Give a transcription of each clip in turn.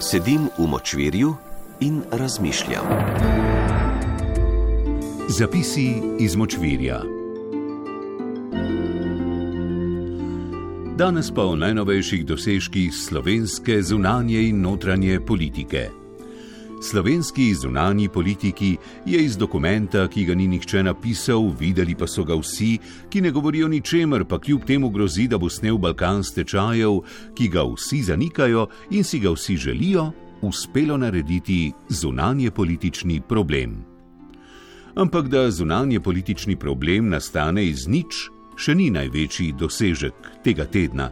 Sedim v močvirju in razmišljam. Zapisi iz močvirja. Danes pa o najnovejših dosežkih slovenske zunanje in notranje politike. Slovenski zunani politiki je iz dokumenta, ki ga ni nihče napisal, videli pa so ga vsi, ki ne govorijo ničemer, pa kljub temu grozi, da bo snel Balkan stečajev, ki ga vsi zanikajo in si ga vsi želijo, uspelo narediti zunanje politični problem. Ampak da zunanje politični problem nastane iz nič, še ni največji dosežek tega tedna.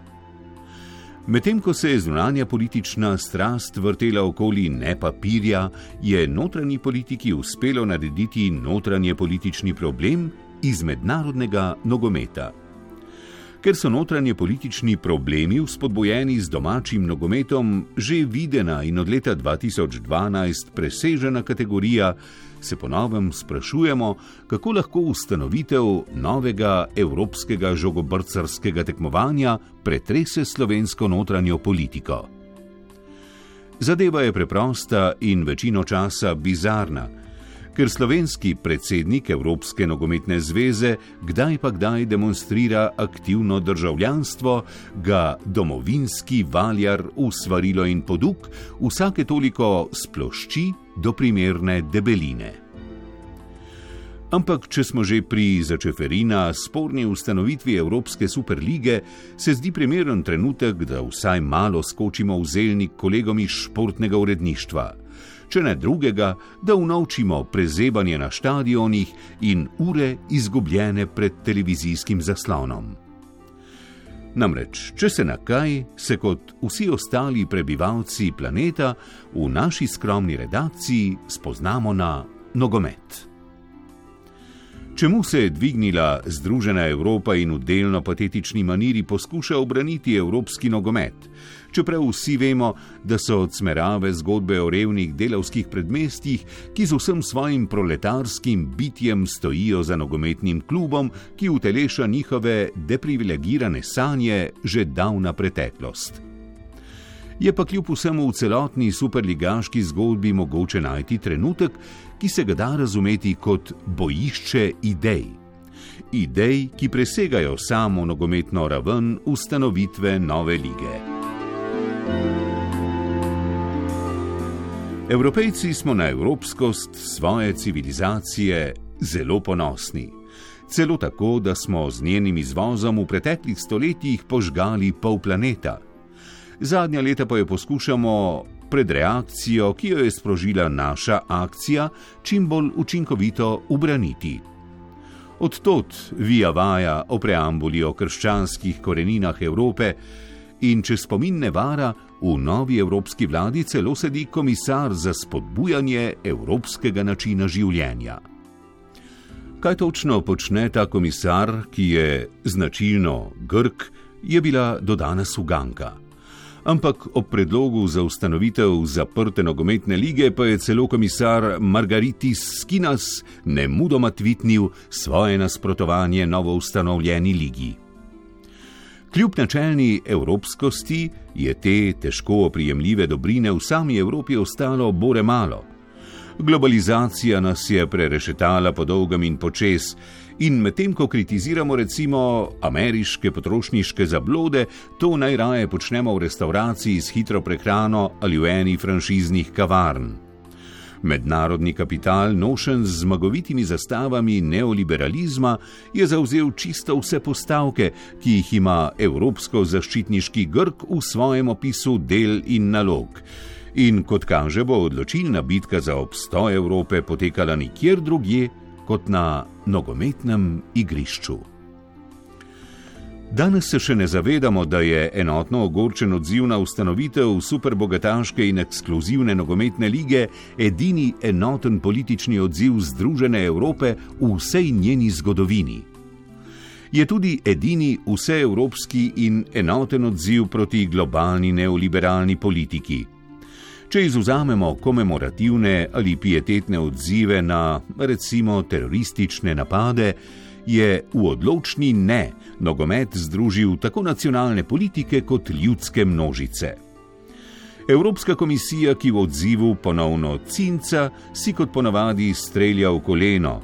Medtem ko se je zunanja politična strast vrtela okoli ne papirja, je notranji politiki uspelo narediti notranje politični problem iz mednarodnega nogometa. Ker so notranje politični problemi vzpodbojeni z domačim nogometom že videna in od leta 2012 presežena kategorija, se ponovem sprašujemo, kako lahko ustanovitev novega evropskega žogobrcarskega tekmovanja pretrese slovensko notranjo politiko. Zadeva je preprosta in večino časa bizarna ker slovenski predsednik Evropske nogometne zveze kdaj pa kdaj demonstrira aktivno državljanstvo, ga domovinski valjar usvarilo in poduk vsake toliko splošči do primerne debeline. Ampak, če smo že pri začeferina sporni ustanovitvi Evropske superlige, se zdi primeren trenutek, da vsaj malo skočimo v zelnik kolegom iz športnega uredništva če ne drugega, da unovčimo prezebanje na stadionih in ure izgubljene pred televizijskim zaslonom. Namreč, če se na kaj, se kot vsi ostali prebivalci planeta v naši skromni redakciji spoznamo na nogomet. Čemu se je dvignila Združena Evropa in v delno patetični maniri poskuša obraniti evropski nogomet? Čeprav vsi vemo, da so odsmerave zgodbe o revnih delavskih predmestjih, ki z vsem svojim proletarskim bitjem stojijo za nogometnim klubom, ki uteleša njihove deprivilegirane sanje že davna preteklost. Je pa kljub vsemu v celotni superligaški zgodbi mogoče najti trenutek, ki se ga da razumeti kot bojišče idej. Idej, ki presegajo samo nogometno raven ustanovitve nove lige. Evropejci smo na evropskost svoje civilizacije zelo ponosni. Celo tako, da smo z njenim izvozom v preteklih stoletjih požgali pol planeta. Zadnja leta pa jo poskušamo pred reakcijo, ki jo je sprožila naša akcija, čim bolj učinkovito ubraniti. Odtot vija vaja o preambuli o krščanskih koreninah Evrope in če spomin ne vara, v novi evropski vladi celo sedi komisar za spodbujanje evropskega načina življenja. Kaj točno počne ta komisar, ki je značilno Grk, je bila do danes uganka ampak ob predlogu za ustanovitev zaprte nogometne lige pa je celo komisar Margaritis Skinas ne mudoma tvitnil svoje nasprotovanje novo ustanovljeni ligi. Kljub načelni evropskosti je te težko oprijemljive dobrine v sami Evropi ostalo bore malo. Globalizacija nas je prerešetala po dolgem in počes, in medtem ko kritiziramo recimo ameriške potrošniške zablode, to najraje počnemo v restavraciji s hitro prehrano ali v eni franšiznih kavarn. Mednarodni kapital, nošen z zmagovitimi zastavami neoliberalizma, je zauzel čisto vse postavke, ki jih ima evropsko zaščitniški Grk v svojem opisu del in nalog. In kot kaže, bo odločilna bitka za obstoj Evrope potekala nikjer drugje kot na nogometnem igrišču. Danes se še ne zavedamo, da je enotno ogorčen odziv na ustanovitev superbogataške in ekskluzivne nogometne lige edini enoten politični odziv Združene Evrope v vsej njeni zgodovini. Je tudi edini vseevropski in enoten odziv proti globalni neoliberalni politiki. Če izuzamemo komemorativne ali pietetne odzive na recimo teroristične napade, je v odločni ne nogomet združil tako nacionalne politike kot ljudske množice. Evropska komisija, ki v odzivu ponovno cinca, si kot ponavadi strelja v koleno.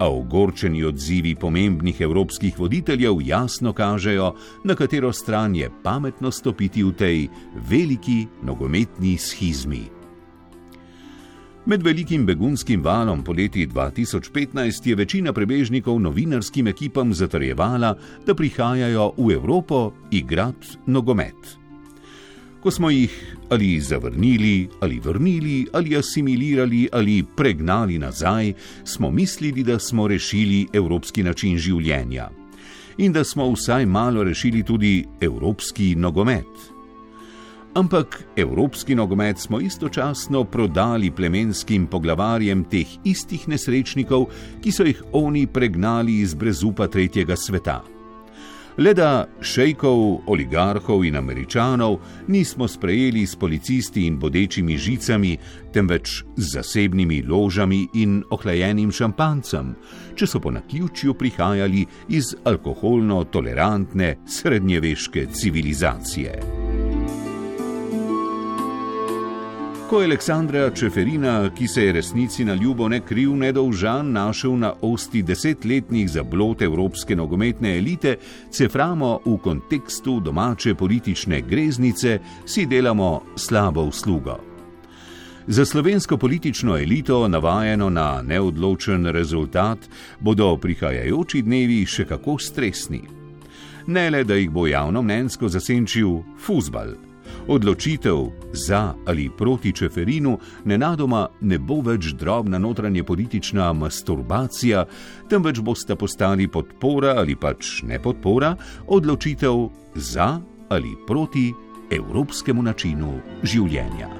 A ogorčeni odzivi pomembnih evropskih voditeljev jasno kažejo, na katero stran je pametno stopiti v tej veliki nogometni schizmi. Med velikim begunskim valom poleti 2015 je večina prebežnikov novinarskim ekipam zatrjevala, da prihajajo v Evropo igrati nogomet. Ko smo jih ali zavrnili, ali vrnili, ali asimilirali, ali pregnali nazaj, smo mislili, da smo rešili evropski način življenja in da smo vsaj malo rešili tudi evropski nogomet. Ampak evropski nogomet smo istočasno prodali plemenskim poglavarjem teh istih nesrečnikov, ki so jih oni pregnali iz brezupa tretjega sveta. Le da šejkov, oligarhov in američanov nismo sprejeli s policisti in bodečimi žicami, temveč z zasebnimi ložami in ohlajenim šampancem, če so po naključju prihajali iz alkoholno tolerantne srednjeveške civilizacije. Ko je Aleksandra Čeferina, ki se je resnici na ljubo ne kriv, nedolžan, našel na osti desetletnih zablot evropske nogometne elite, ceframo v kontekstu domače politične greznice, si delamo slabo uslugo. Za slovensko politično elito, navajeno na neodločen rezultat, bodo prihajajoči dnevi še kako stresni. Ne le, da jih bo javno mnenjsko zasenčil fusbal. Odločitev za ali proti Čeferinu nenadoma ne bo več drobna notranje politična masturbacija, temveč boste postali podpora ali pač ne podpora, odločitev za ali proti evropskemu načinu življenja.